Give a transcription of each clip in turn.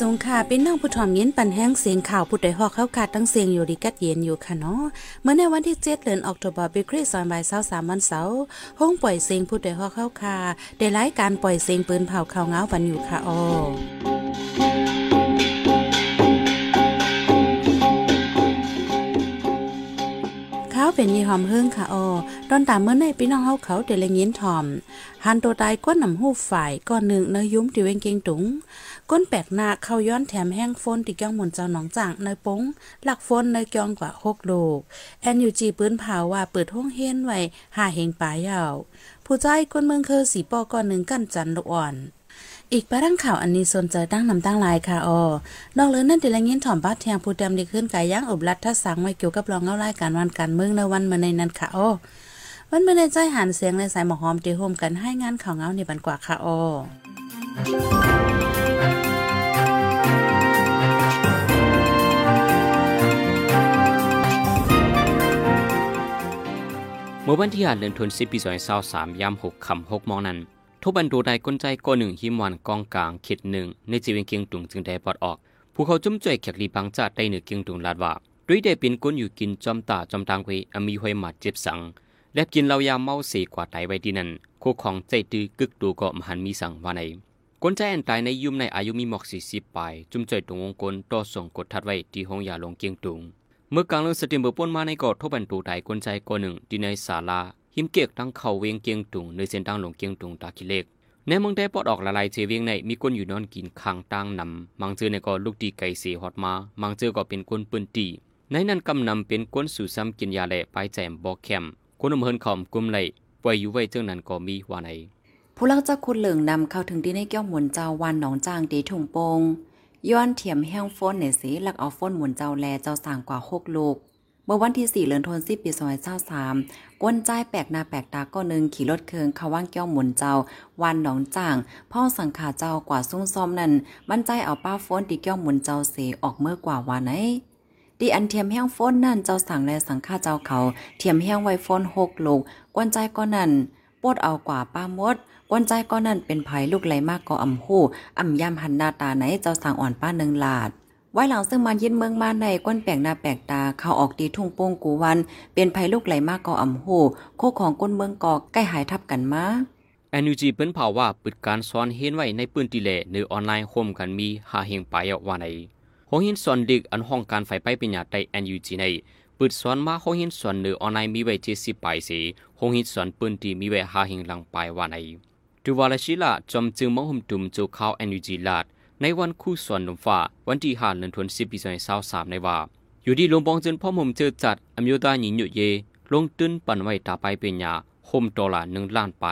สงค่ะเป็นน้องผู้ถ่อมเย็นปันแห้งเสียงข่าวผู้ใดฮอกเข้าขาดตั้งเสียงอยู่ดีกัดเย็นอยู่ค่ะเนาะเมื่อในวันที่7เดือนออกตุลาคมคริสต์ศักราช23วันเสาร์ห้องปล่อยเสียงผู้ใดฮอกเข้าคาได้รายการปล่อยเสียงปืนเผาข่าวเงาปันอยู่ค่ะอ้อเขาเป็นยี่หอมเฮิงค่ะออตอนตามเมื่อในพี่น้องเฮาเขาเดลยินถ่อมหันตัวตายก้นหนำหูฝ่ายก้อนหนึ่งเนยยุ้มติเวงเกงตุง ก้นแปลกหน้าเข้าย้อนแถมแห้งฝนติเกี้ยงหมุนเจ้าหนองจางเนปงหลักฝนเนยกองกว่าหกโลกแอนยูจีปืนเผาว่าเปิดห้องเฮียนไว้หาเฮงป่ายาว ผู้ใจก้นเมืองเคอสีปอก้อนหนึ่งกั้นจันลูกอ่อนอีกประดังข่าวอันนี้สนใจตั้งนำตั้งลายค่ะออนอกเลยนั่นติละยินถ่อมบ้าแทงผู้ดำดีขึ้นกายย่างอบรัดทัศสังไว้เกี่ยวกับรองเงารายการวันการเมืองในวันเมื่อในนั้นค่ะออวันเมื่อในใจหันเสียงในสายหมอหอมตีโฮมกันให้งานข่าวเงาในบันกว่าค่ะออ มื่อวันที่ห้าเดือนธันวาคมปีสองพันสามยามหกคำหกมองนั้นทุบันโดได้ก้นใจก้อนหนึ่งหิมวันกองกลางเข็ดหนึ่งในจีเวงเกียงตุงจึงได้ปลดออกผู้เขาจุ่มจ่อยแขกลีพังจ่าได้เหนือเกียงตุงลาดว่าด้วยได้เป็นก้นอยู่กินจอมตาจอมทางเวอมีห้อยหมัดเจ็บสัง และกินเหล้ายาเมาเสกว่าไตไว้ที่นั่นโคของใจตื้อกึกดูก็มหันมีสังว่าในก้นใจอันตายในยุ่มในอายุมีหมอกสี่สิบปลายจุ่มจ่อยตรงวงกลต่อส่งกดทัดไว้ที่ห้องยาลงเกียงตุง เมื่อกลางเรื่องสติมเบอร์ป่นมาในกอดทบันตูไตก้นใจก้อนหนึ่งที่ในศาลาหิมเกียกตั้งเข่าเวียงเกียงตุงในเส้นทางหลงเกียงตุงตาคิเล็กในเมืองได้ปอดออกละลายเจเวียงในมีคนอยู่นอนกินคางตั้งนำมังเจอในก็ลูกดีไก่เสียฮอดมามังเจอก็เป็นคนปืนตีในนั้นกำนำเป็นก้นสู่ซ้ำกินยาแหล่ไปแจมบอกแคมคนอำเภอขอมกุมไหลปล่อยอยู่ไว้เจ้านั้นก็มีว่าไหนผู้ลักจะคุณเหลืองนำเข้าถึงที่ในเกี้ยวหมุนเจ้าวันหนองจางตีถุงโปง ย้อนเถียมแห้งฟ้นเนี่ยสิหลักเอาฟ้นหมุนเจ้าแลเจ้าสั่งกว่าหกลูก เมื่อวันที่สี่เดือนธันวาคมปีสองพันเจ้าสามก้นใจแปลกหน้าแปลกตาก็หนึ่งขี่รถเคืองเขาว่างเกี้ยวหมุนเจ้า วันหนองจ่าง พ่อสังขาเจ้ากว่าซุ้งซ้อมนั่นบรรใจเอาป้าฟ้นตีเกี้ยวหมุนเจ้าเสออกเมื่อกว่าวันไหนดีอันเทียมแห้งฟ้นนั่นเจ้าสั่งและสังฆาเจ้าเขา เทียมแห้งไว้ฟ้นหกลูกก้นใจก็นั่นปวดเอากว่าป้ามด กวนใจก็นั่นเป็นไผลูกไหลมากก็อ่ำหู้อ่ำย่ำหันหน้าตาไหนเจ้าสางอ่อนป้าหนึ่งลาดไว้หลังซึ่งมายินเมืองมาในก้นแปลงหน้าแปลกตาเข้าออกตีทุ่งโป้งกูวัน เป็นไผลูกไหลมากก็อ่ำหู้โคของก้นเมืองกอกใกล้หายทับกันมาแอนยูจีเปิ้นเผาว่าปิดการสอนเห็นไว้ในปืนติเลในออนไลน์โฮมกันมีหาเฮงไปว่าไหนโฮหินสอนดึกอันห้องการไฟไปเป็นยาไตแอนยูจีในปิดสอนมาโฮหินสอนในอออนไลน์มีไว้เจ็ดสิบไปสิโฮหินสอนปืนตีมีไว้หาเฮงหลังไปว่าไหน ดูวาลชิลาจอมจึงมองหุมตุมโจูข้าวแอนยูจีลาดในวันคู่ส่วนลมฟ้าวันที่ห้าเดือนธันวาคมปีสองพันสามในว่า อยู่ที่ลงบองจนพ่อมุมเจอจัดอเมริกาหญิงหยุดเย ลงตื้นปั่นไว้ตาไปเป็นยาโฮมดอลลาร์หนึ่งล้านไป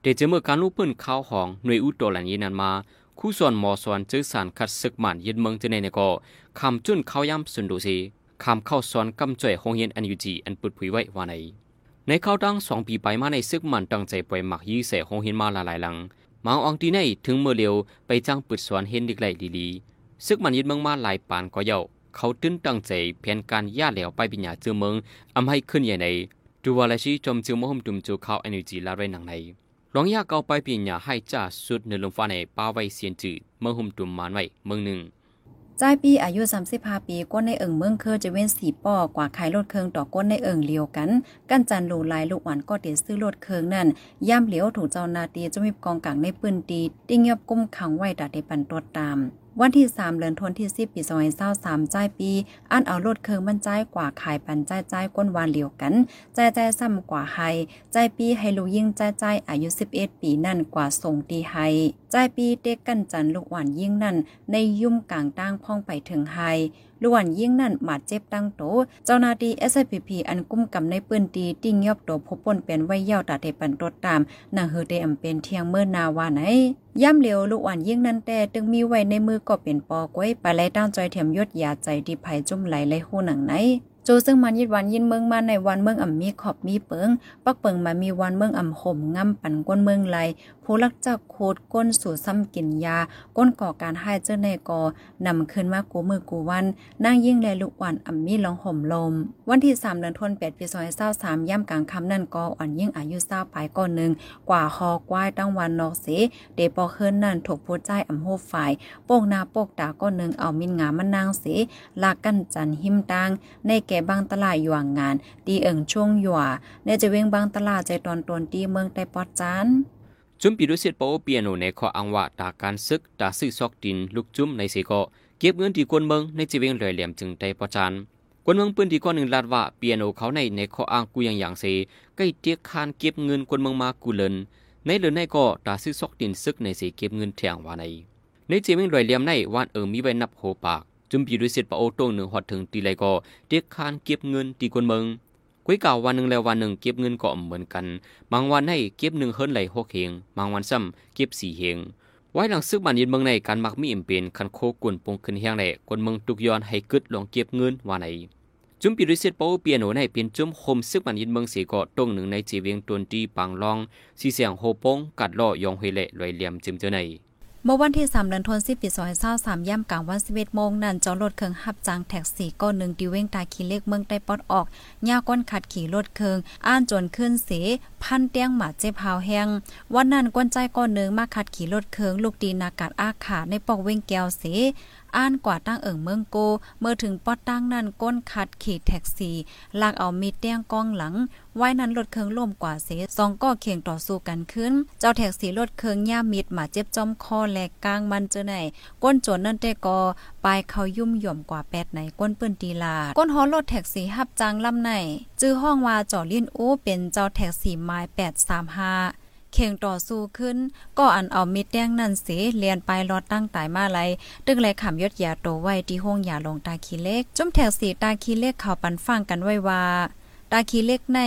เดจเมื่อการลูกเปิ้นข้าวของหน่วยอุดดอลลาร์เยนันมาคู่ส่วนหมอส่วนเจอสารคัดศึกหมันยึดเมืองเจในในก็คำจุนเข้าย่ำสุนดูซีคำเข้าสอนกำจ่อยโรงเรียนอันยูจีอันปุดผุยไว้ว่าใน ในเข้าตั้งสองปีไปมาในซึกมันตั้งใจปล่อยหมักยี่เสโรงเรียนมาหลายหลังมาอองตีในถึงเมื่อเร็วไปจ้างปิดสอนเห็นดิกไหลดีๆซึกมันยึดเมืองมาหลายปานก็เย่าเขาตื้นตั้งใจแผนการย่าเหลวไปปัญญาเจือเมืองอำให้ขึ้นใหญ่ในดูวาลชีจมจือมหมดุมจูเขาเอเนจีลาไรหนังในหลวงยาเกาไปปัญญาให้จ่าสุดในลมฟ้าในป้าไว้เสียนจืดเมืองหมดุมมานไว้เมืองหนึ่ง จ้ายปีอายุ 35 ปีก้นในเอิงเมืองเคอจะเว้นสีป้อกว่าขายรถเคืองต่อก้นในเอิงเลียวกัน กันจันลูลายลูกหวานก็เตียซื้อรถเคืองนั่นย่ำเหลียวถูกเจ้านาตีจะมีกองกลางในปืนตีติ้งเงียบกุ้มขังไว้ดาเดปันตัวตาม วันที่3เดือนธันวาคมที่10ปี2023จ่ายปี อันเอารถเคืองมันจ่ายกว่าขายปันจ่ายจ่ายก้นวานเหลียวกันจ่ายจ่ายซ้ำกว่าไฮจ่ายปีให้ลูกยิ่งจ่ายจ่ายอายุ 11 ปีนั่นกว่าส่งตีไฮจ่ายปีเด็กกันจันลูกหวานยิ่งนั่นในยุ่มกลางตั้งพ่องไปถึงไฮ ล้วนยิ่งนั่นมาดเจ็บตั้งโต เจ้าหน้าที่ SPP อันกุ้มกำในปืนตีติ้งยอบโตพบปนเป็นไว้เย่าตาเทปันตดตามนางเฮเดอมเป็นเทียงเมื่อนาวาไหนย่ำเหลียวลูกอ่อนยิ่งนั่นแต่ตึงมีไว้ในมือก็เป็นปอกไว้ไปไล่ตั้งใจเถียมยดยาใจดีภัยจุ่มไหลไหลหูหนังไหน โจซึ่งมันยิดวันยินเมืองมาในวันเมืองอ่ำมีขอบมีเปิง ปักเปิงมามีวันเมืองอ่ำห่มง่ำปั่นก้นเมืองไหลผู้ลักจักโคดก้นสู่ซ้ำกินยา ก้นก่อการให้เจ้าในกอนำขึ้นมากูมือกูวันนั่งยิ่งแลลุกวันอ่ำมีลองห่มลม วันที่3เดือนธันวาคมปี2023ย่ำกลางคำนั่นก็อ่อนยิ่งอายุ20ปลายก่อนหนึ่งกว่าคอกว้ายตั้งวันนอกเสเดปอเคินนั่นถูกผู้ใจอ่ำโฮฝ่ายโปกนาโปกตาก้อนหนึ่งเอามินงามันนางเสลากกันจันหิมตังในแก่บางตลาดอยู่งงานดีเอิงช่วงหยัวในจะเวงบางตลาดใจตอนตนตีเมืองไต้ปอดจานจุมปีดุสิตโปเปียโนในข้ออังว่าตาการซึกตาซื้อซอกดินลูกจุ้มในสีก็เก็บเงินที่กวนเมืองในจีเวงเลยเหลี่ยมจึงได้ปอจานกวนเมืองปืนที่ก้อนหนึ่งลาดว่าเปียโนเขาในในข้ออ้างกูย่างอย่างเสใกล้เตียกคานเก็บเงินกวนเมืองมากูเลินในเหลือในก็ตาซื้อซอกดินซึกในสีเก็บเงินแทงว่าในในจีเวงเลยเหลี่ยมในวันเอิงมีใบนับโหปาก จุมปีดุสิตปะโอตรงหนึ่งหอดถึงตีไรก็เตียกคานเก็บเงินตีกวนเมืองกุ้ยเก่าวันหนึ่งแล้ววันหนึ่งเก็บเงินก็เหมือนกัน บางวันให้เก็บหนึ่งเฮิรนไหลหกเฮงบางวันซ้ำเก็บสี่เฮงไว้หลังซึกบันยินเมืองในการมักมีอิ่มเป็นคันโคกุนปงขึ้นเฮียงแหล่คนเมืองตุกย้อนให้กึดลองเก็บเงินว่าไหนจุมปีริสิตโปเปียโนในเป็นจุมคมซึกบันยินเมืองเสีเกาะตรงหนึ่งในจีเวียงตวนตีปังลองสีเสียงโฮปงกัดล่อยองเฮเล่ลอยเหลี่ยมจิมเจอใน มื่อวันที่3เดือนธันวาคมปี2023ย่ำกลางวัน11โมงนั้นจอรถเครื่องหับจางแท็กซี่ก้อนหนึ่งดิเว้งตาขี่เลขเมืองใต้ปอดออกย่าก้นขัดขี่รถเครื่องอ่านจนขึ้นเสพันเตียงหมาเจ็บหาวแห้งวันนั้นก้นใจก้อนหนึ่งมาขัดขี่รถเครื่องลูกดีนากาศอาขาในปอกเว้งแก้วเส อ่านกว่าตั้งเอิงเมืองโก เมื่อถึงปอดตั้งนั่นก้นขัดขี่แท็กซี่ลากเอามีดแต้งกองหลัง ไว้นั้นรถเครื่องล่มกว่าเสสองก็เคียงต่อสู้กันขึ้น เจ้าแท็กซี่รถเครื่องย่ามิดมาเจ็บจอมคอแหลกกลางมันเจอไหนก้นโจนนั่นแต่ก็ปลายเขายุ่มหย่อมกว่าแปดไหนก้นเปิ้นตีลา ก้นฮอรถแท็กซี่หับจางลำไหนจื้อห้องว่าจ่อเลิ้นโอ้เป็นเจ้าแท็กซี่ไม้แปดสามห้า เข่งต่อสู้ขึ้น ก็อันเอามิดแดงนั่นสิเลียนไปรอดตั้งตายมาไลตึกเลยขำยศยาโตไว้ที่ห้องยาลงตาคีเล็กจุ่มแถวสีตาคีเล็กเขาปันฟังกันไว้ว่า ตาคีเล็กใน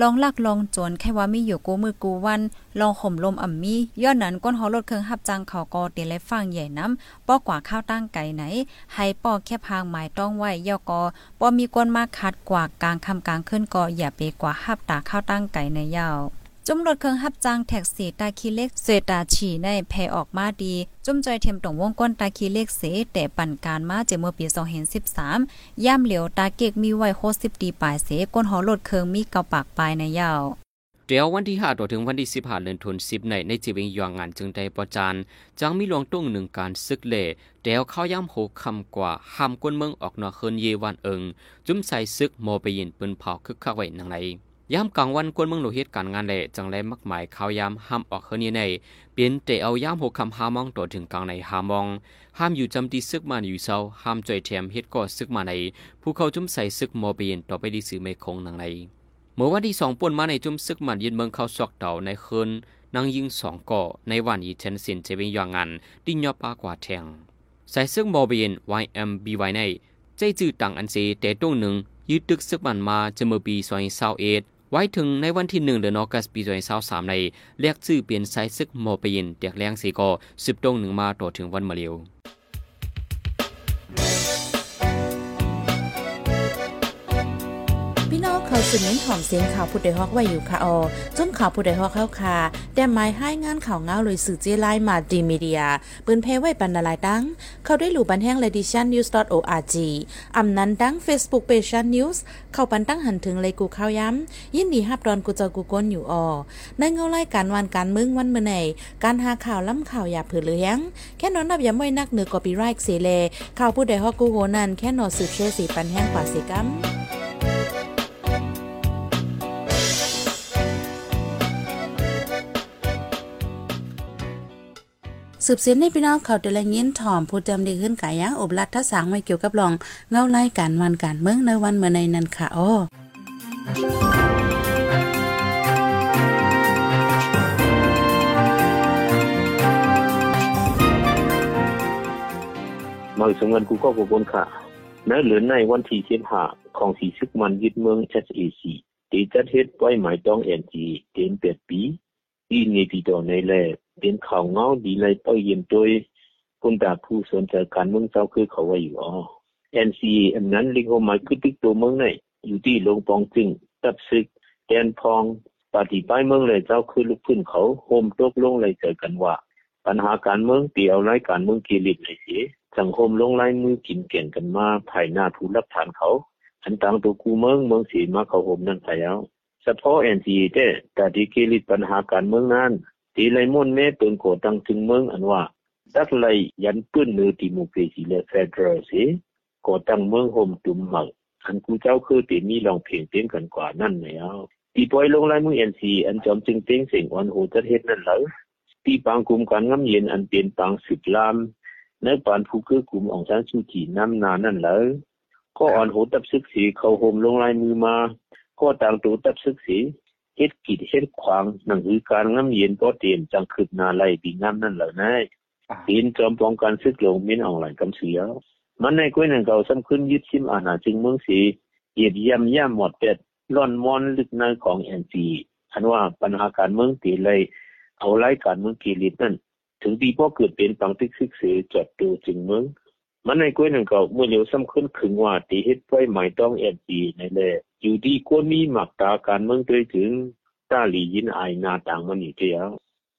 ลองลักลองจรแค่ว่ามีอยู่กูมือกูวัน ลองข่มลมอ่ำมีย้อนนั้นก้นหอรถเครื่องหับจังเขากอเตียแลฟังใหญ่น้ำป้อกว่าข้าวตั้งไก่ไหน ให้ป้อแค่พางหมายต้องไหวย่อกอป้อมีก้นมาคัดกว่ากลางคำกลางขึ้นกออย่าไปกว่าหับตาข้าวตั้งไก่ในยาว จุ่มรถเครื่องหับจ้างแท็กซี่ตาคีเล็กเสตาฉีในแพออกมาดี จุ่มจอยเทียมตรงวงก้นตาคีเล็กเสแต่ปั่นการมาเจเมื่อปี2013ย่ำเหลียวตาเกกมีไว้โคสิบดีปลายเสก้นหอรถเครื่องมีเกาปากปลายในยาวเดี๋ยววันที่5ต่อถึงวันที่15เดือนธันวาคมในในจีวิงยองงานจึงได้ประจานจังมีหลวงตุ้งหนึ่งการซึกเล่เดี๋ยวเข้าย่ำโหคำกว่าห้ามก้นเมืองออกนอกเคินเยวันเอิงจุ่มใส่ซึกโมไปยินปืนเผาคึกคักไว้นังไหน ยามกลางวันกวนเมืองโลหิตการงานแหละจังแลมักหมายข่าวยามห้ามออกเฮือนในเปลี่ยนแต่เอายามหกคำหามองตัวถึงกลางในหามอง ห้ามอยู่จำที่ซึกมาอยู่เศร้าห้ามจ่อยแถมเฮ็ดก็ซึกมาในผู้เขาจุ่มใส่ซึกมอเปียนต่อไปดีสื่อไม่คงนังในเมื่อวันที่สองป่นมาในจุ่มซึกมันยินเมืองเขาซอกเต่าในคืนนางยิงสองก่อในวันยีเชนสินเจวิงยางงานดิ้นยอปากว่าแทงใส่ซึกมอเปียน YMBY ในใจจืดต่างอันเซแต่ตรงหนึ่งยึดตึกซึกมันมาจะเมื่อปีซอยเศร้าเอ็ด ไว้ถึงในวันที่หนึ่งเดือนออกัสปีสามในเรียกชื่อเปลี่ยนไซซึกโมเปยินเดียกแรงสีกอสิบตรงหนึ่งมาต่อถึงวันมะเร็วาสืบเน้นหอมเสียงข่าวผู้ใดฮอกไว้อยู่ค่ะออจนข่าวผู้ใดฮอกเข้าค่ะแต่หมายให้งานข่าวเงาเลยสื่อเจไลมาดีมีเดีย ปืนเพไว้ปันนาลายดัง เข้าได้หลู่บันแห้งเลดิชันนิวส์ .org อำนั้นดัง Facebook p a g e นิวส์เข้าปันตั้งหันถึงเลยกูข้าวย้ำ ยินดีฮับดอนกูเจอกูก้นอยู่ออในเงาไล่การวันการมึงวันเมื่อไหนการหาข่าวล้ำข่าวอย่าเผือเลี้ยงแค่นอนนับอย่าไม่นักเหนือกอปีไรค์เสเลข่าวผู้ใดฮอกกูโหนันแค่นอสืบเชื่อสีปันแห้งกว่าสีกัม สืบเสียนในพี่น้องเขาเดลยินถ่อมผู้จำดีขึ้นกายยังอบรัดทัศางไว้เกี่ยวกับรองเงาไล่การวันการเมืองในวันเมื่อในนั้นค่ะอ้อมาสงเงินกูก็กบนค่ะในเหลือในวันที่เชียนหาของสีซึกมันยึดเมือง SAC ตีจัดเฮ็ดไว้หมายต้อง NG เต็มเปียดปีอีนี่ติดต่อในแล เป็นข่าวเงาดีเลยป้อยเย็นโดยคนตาผู้สนใจการเมืองเจ้าคือเขาไว้อยู่อ๋อ NCA อันนั้นลิงโฮมาคือตึกตัวเมืองไหนอยู่ที่ลงปองจึงตับซึกแกนพองปฏิป้ายเมืองเลยเจ้าคือลูกพื้นเขาโฮมตกลงเลยเจอกันว่า ปัญหาการเมืองเตียวไรายการเมืองกีริตเลยสิสังคมลงไลายมือกินเก่งกันมาภายหน้าผู้รับทานเขา อันต่างตัวกูเมืองเมืองสีมาเขาโฮมนั่นไปแล้วเฉพาะ NCA แต่แต่ที่กีริตปัญหาการเมืองนั้น ตีไลมอนแม่เปินโกตังถึงเมืองอันว่าดักไลยันปื้นเนือดิโมครซีและเฟดรัลสิก่อตั้งเมืองโฮมตุมหมักอันกูเจ้าคือตีมีลองเพียงเต็มกันกว่านั่นแล้วตีปล่อยลงไลมือ NC อันจอมจึงเต็งเสียงอ่อนโหจะเฮ็ดนั่นแล้วตีปางกลุ่มการงำเย็นอันเป็นปางสิบลามในปานผู้คือกลุ่มองซานซูจีน้ำนานั่นแล้วก็อ่อนโหตับซึกสีเข้าโฮมลงลายมือมา ก็ต่างตัวตับซึกสี เฮ็ดกิจเฮ็ดขวางหนังหือการงำเย็นก็เตรียมจังคืบนาไล่ปีงามนั่นแล้วนายปีนจอมป้องกันซึกลงมินออนไลน์กำเสียมันในก้วยนั่นเก่าสำขึ้นยึดชิมอาณาจึงเมืองสีเหยียบย่ำย่ำหมดเป็ดร่อนมอนลึกในของแอนซีอันว่าปัญหาการเมืองตีเลยเอาไล่การเมืองกีริตนั่นถึงปีพ่อเกิดเป็นปังติกซึกเสือจอดตัวจึงเมือง มันในก้วยนั่นก่าเมื่อเร็วสำขึ้นขึงว่าตีเฮ็ดไว้หมายต้องแอนซีในแลอยู่ดีกวนมีหมักตาการเมืองด้วยถึงตาหลียินไอนาต่างมันอยู่เดียว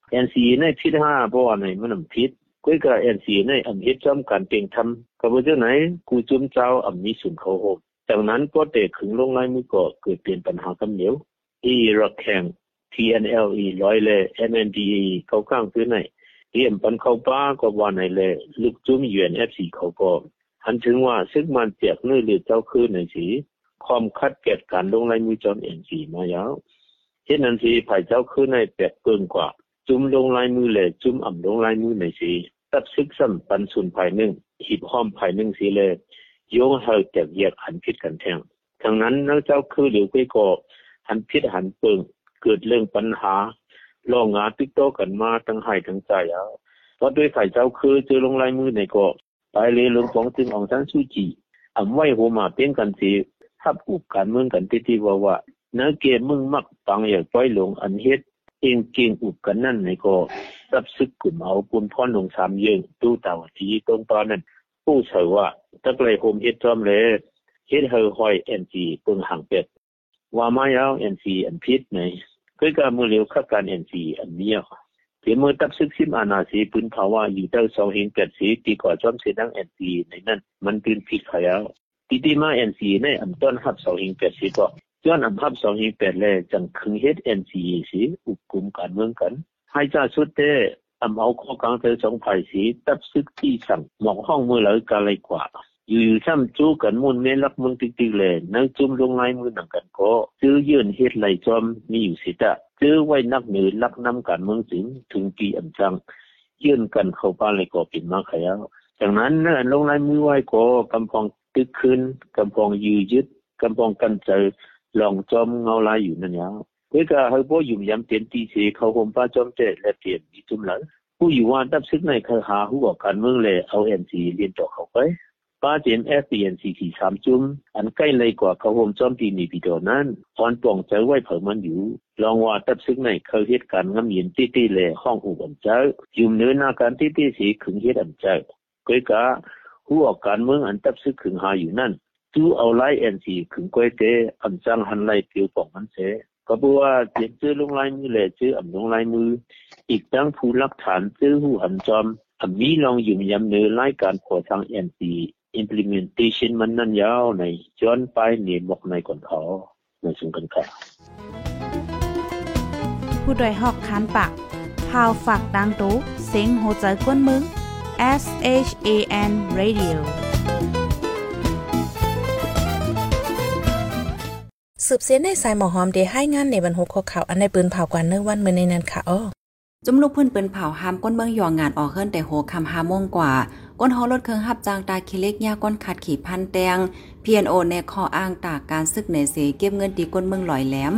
แอนซีในพิษห้าเพราะว่าในมันพิษก้อยกับแอนซีในอำเฮ็ดจอมการเป่งทำกับว่าเจ้าไหนกูจุมเจ้าอำมีสุนเขาโหจากนั้นก็เตะขึงลงลายมือก็เกิดเปลี่ยนปัญหากำเหนียวอีรักแข่ง TNLE ร้อยเลย MNDA เขาข้างพื้นไหน เรียมปันเข้าป้าก็ว่าในเลยลูกจุ้ม UNFC เขาก็หันถึงว่าซึ่งมันเปียกนื้อหรือเจ้าคือในสีความคัดเก็ดการลงลายมือจอมเอ็นสีมายาวเช่นนั้นสีภายเจ้าคือในแปกเกินกว่า จุ้มลงลายมือเลยจุ้มอ่ำลงลายมือในสีตับซึกซ้ำปันสุนภายหนึ่งหิบห้อมภายหนึ่งสีเลยโยงเฮาแตกแยกหันพิษกันแทงทั้งนั้นนักเจ้าคือหรือไปก็หันพิษหันเปิงเกิดเรื่องปัญหา ลองงานติดโตกันมาทั้งให้ทั้งใจอาเพราะด้วยฝ่ายเจ้าคือเจอลงลายมือในก็ไปเลยลงของจึงอองซันซูจีอำไว้หัวมาเป็นกันสิทับอุบการเมืองกันที่ที่ว่าว่าเนื้อเกมมึงมักปังอยากปล่อยลงอันเฮ็ดเองเก่งอุบกันนั่นในก็รับซึกกลุ่มเอาปุ่นพ่อหลงสามเยิงตู้เต่าทีตรงตอนนั้นผู้เฉยว่าตักเลยโฮมเฮ็ดจอมเลยเฮ็ดเฮอหอยเอ็นจีปึงห่างเป็ดว่ามาแล้วเอ็นซีอันพิษไหน คือการมือเร็วขับการเอ็นซีอันนี้ยเพียงมือตับซึกซิมอานาสีปืนภาวะอยู่เต้าสองเห็นเกิดสีตีก่อจอมเสดังเอ็นซีในนั้นมันเป็นผิดขยาวตีดีมาเอ็นซีในอันต้นหับสองเห็นเกิดสีก็ย้อนอันหับสองเห็นแปดแลจังคึงเฮ็ดเอ็นซีสีอุกุมการเมืองกันให้จ้าสุดเต้อำเอาข้อกลางเธอสองฝ่ายสีตับซึกที่สั่งหมอกห้องมือเหลือกาเลยกว่า อยู่ซ้ำจู้กันมุนแม่ลักมึงติ๊กๆเลยนั่งจุ่มลงไม้มือหนังกันก็ซื้อยื่นเฮ็ดไหลจอมมีอยู่สิตะซื้อไว้นักเหนือลักนำกันเมืองสิงถึงปีอันจังยื่นกันเข้าบ้านเลยก็เป็นมาขยาจากนั้นนั่นลงไม้มือไหว้ก็กำพองตึกขึ้นกำพองยืยึดกำพองกันเจอลองจอมเงาลายอยู่นั่นยาวเวกาเฮาบ่ยุ่มยำเต็มที่สิเขาห่มป้าจอมเจและเปลี่ยนอีจุ่มหลังผู้อยู่ว่าตับซึกในคาหาหัวการเมืองเลยเอา NC เรียนต่อเข้าไป ป้าเจน FPNCT สามจุ่มอันใกล้เลยกว่าเขาห่มจอมตีนีปีโดนั้นพรป่องใจไว้เผามันอยู่ลองว่าตับซึกในเขาเหตุการณ์งำเย็นตี้ตี้เลยห้องอุบันเจ้ายุ่มเนื้อหน้าการตี้ตี้สีขึงเฮ็ดอันเจ้าก้อยกะหัวการเมืองอันตับซึกขึงหาอยู่นั่นจูเอาไล่ NC ขึงก้อยเตอันจังหันไล่เปียวป่องมันเสก็บอกว่าเจ็บชื่อลงลายมือแหละชื่ออ่ำลงลายมือ อีกทั้งผู้รักฐานชื่อหูหันจอมอ่ำมีลองยุ่มยำเนื้อรายการขอทาง NC implementation มันนั่นยาวในย้อนไปนี่บอกในก่อนเขาในสุงกันค่ะผู้โดยหอกคันปากพาวฝากดังตู้เสียงโหใจกวนมึง S H A N Radio สืบเสียในสายหมอหอมเดให้งานในบรรหุข้อข่าวอันในปืนเผากว่าเนื้อวันเมื่อในนั้นค่ะอ้อจุมลูกเพิ่นเปิ้นเผาหามก้นเบิ่งยองงานออกเฮิรนแต่โหคำ5โมงกว่า ก้นฮอรถเครื่องหับจางตาคิเล็กยาก้นขัดขี่พันแตง PNO ในข้ออ้างตากการซึกในเสเก็บเงินตีก้นเมืองลอยแหลม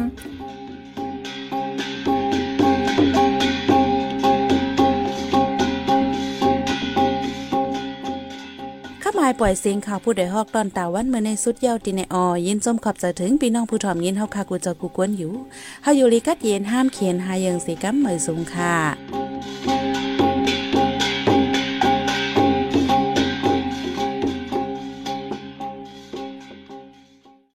ายปล่อยเสียงข่าวผู้ใดฮอกตอนตาวันเมื่อในสุดเย้าตีในออยินจมขอบจะถึงพี่น้องผู้ถ่อมยินเฮาคากูจะกูกวนอยู่เฮาอยู่ลีกัดเย็นห้ามเขียนหายังสีกัมเหมยสูงค่ะ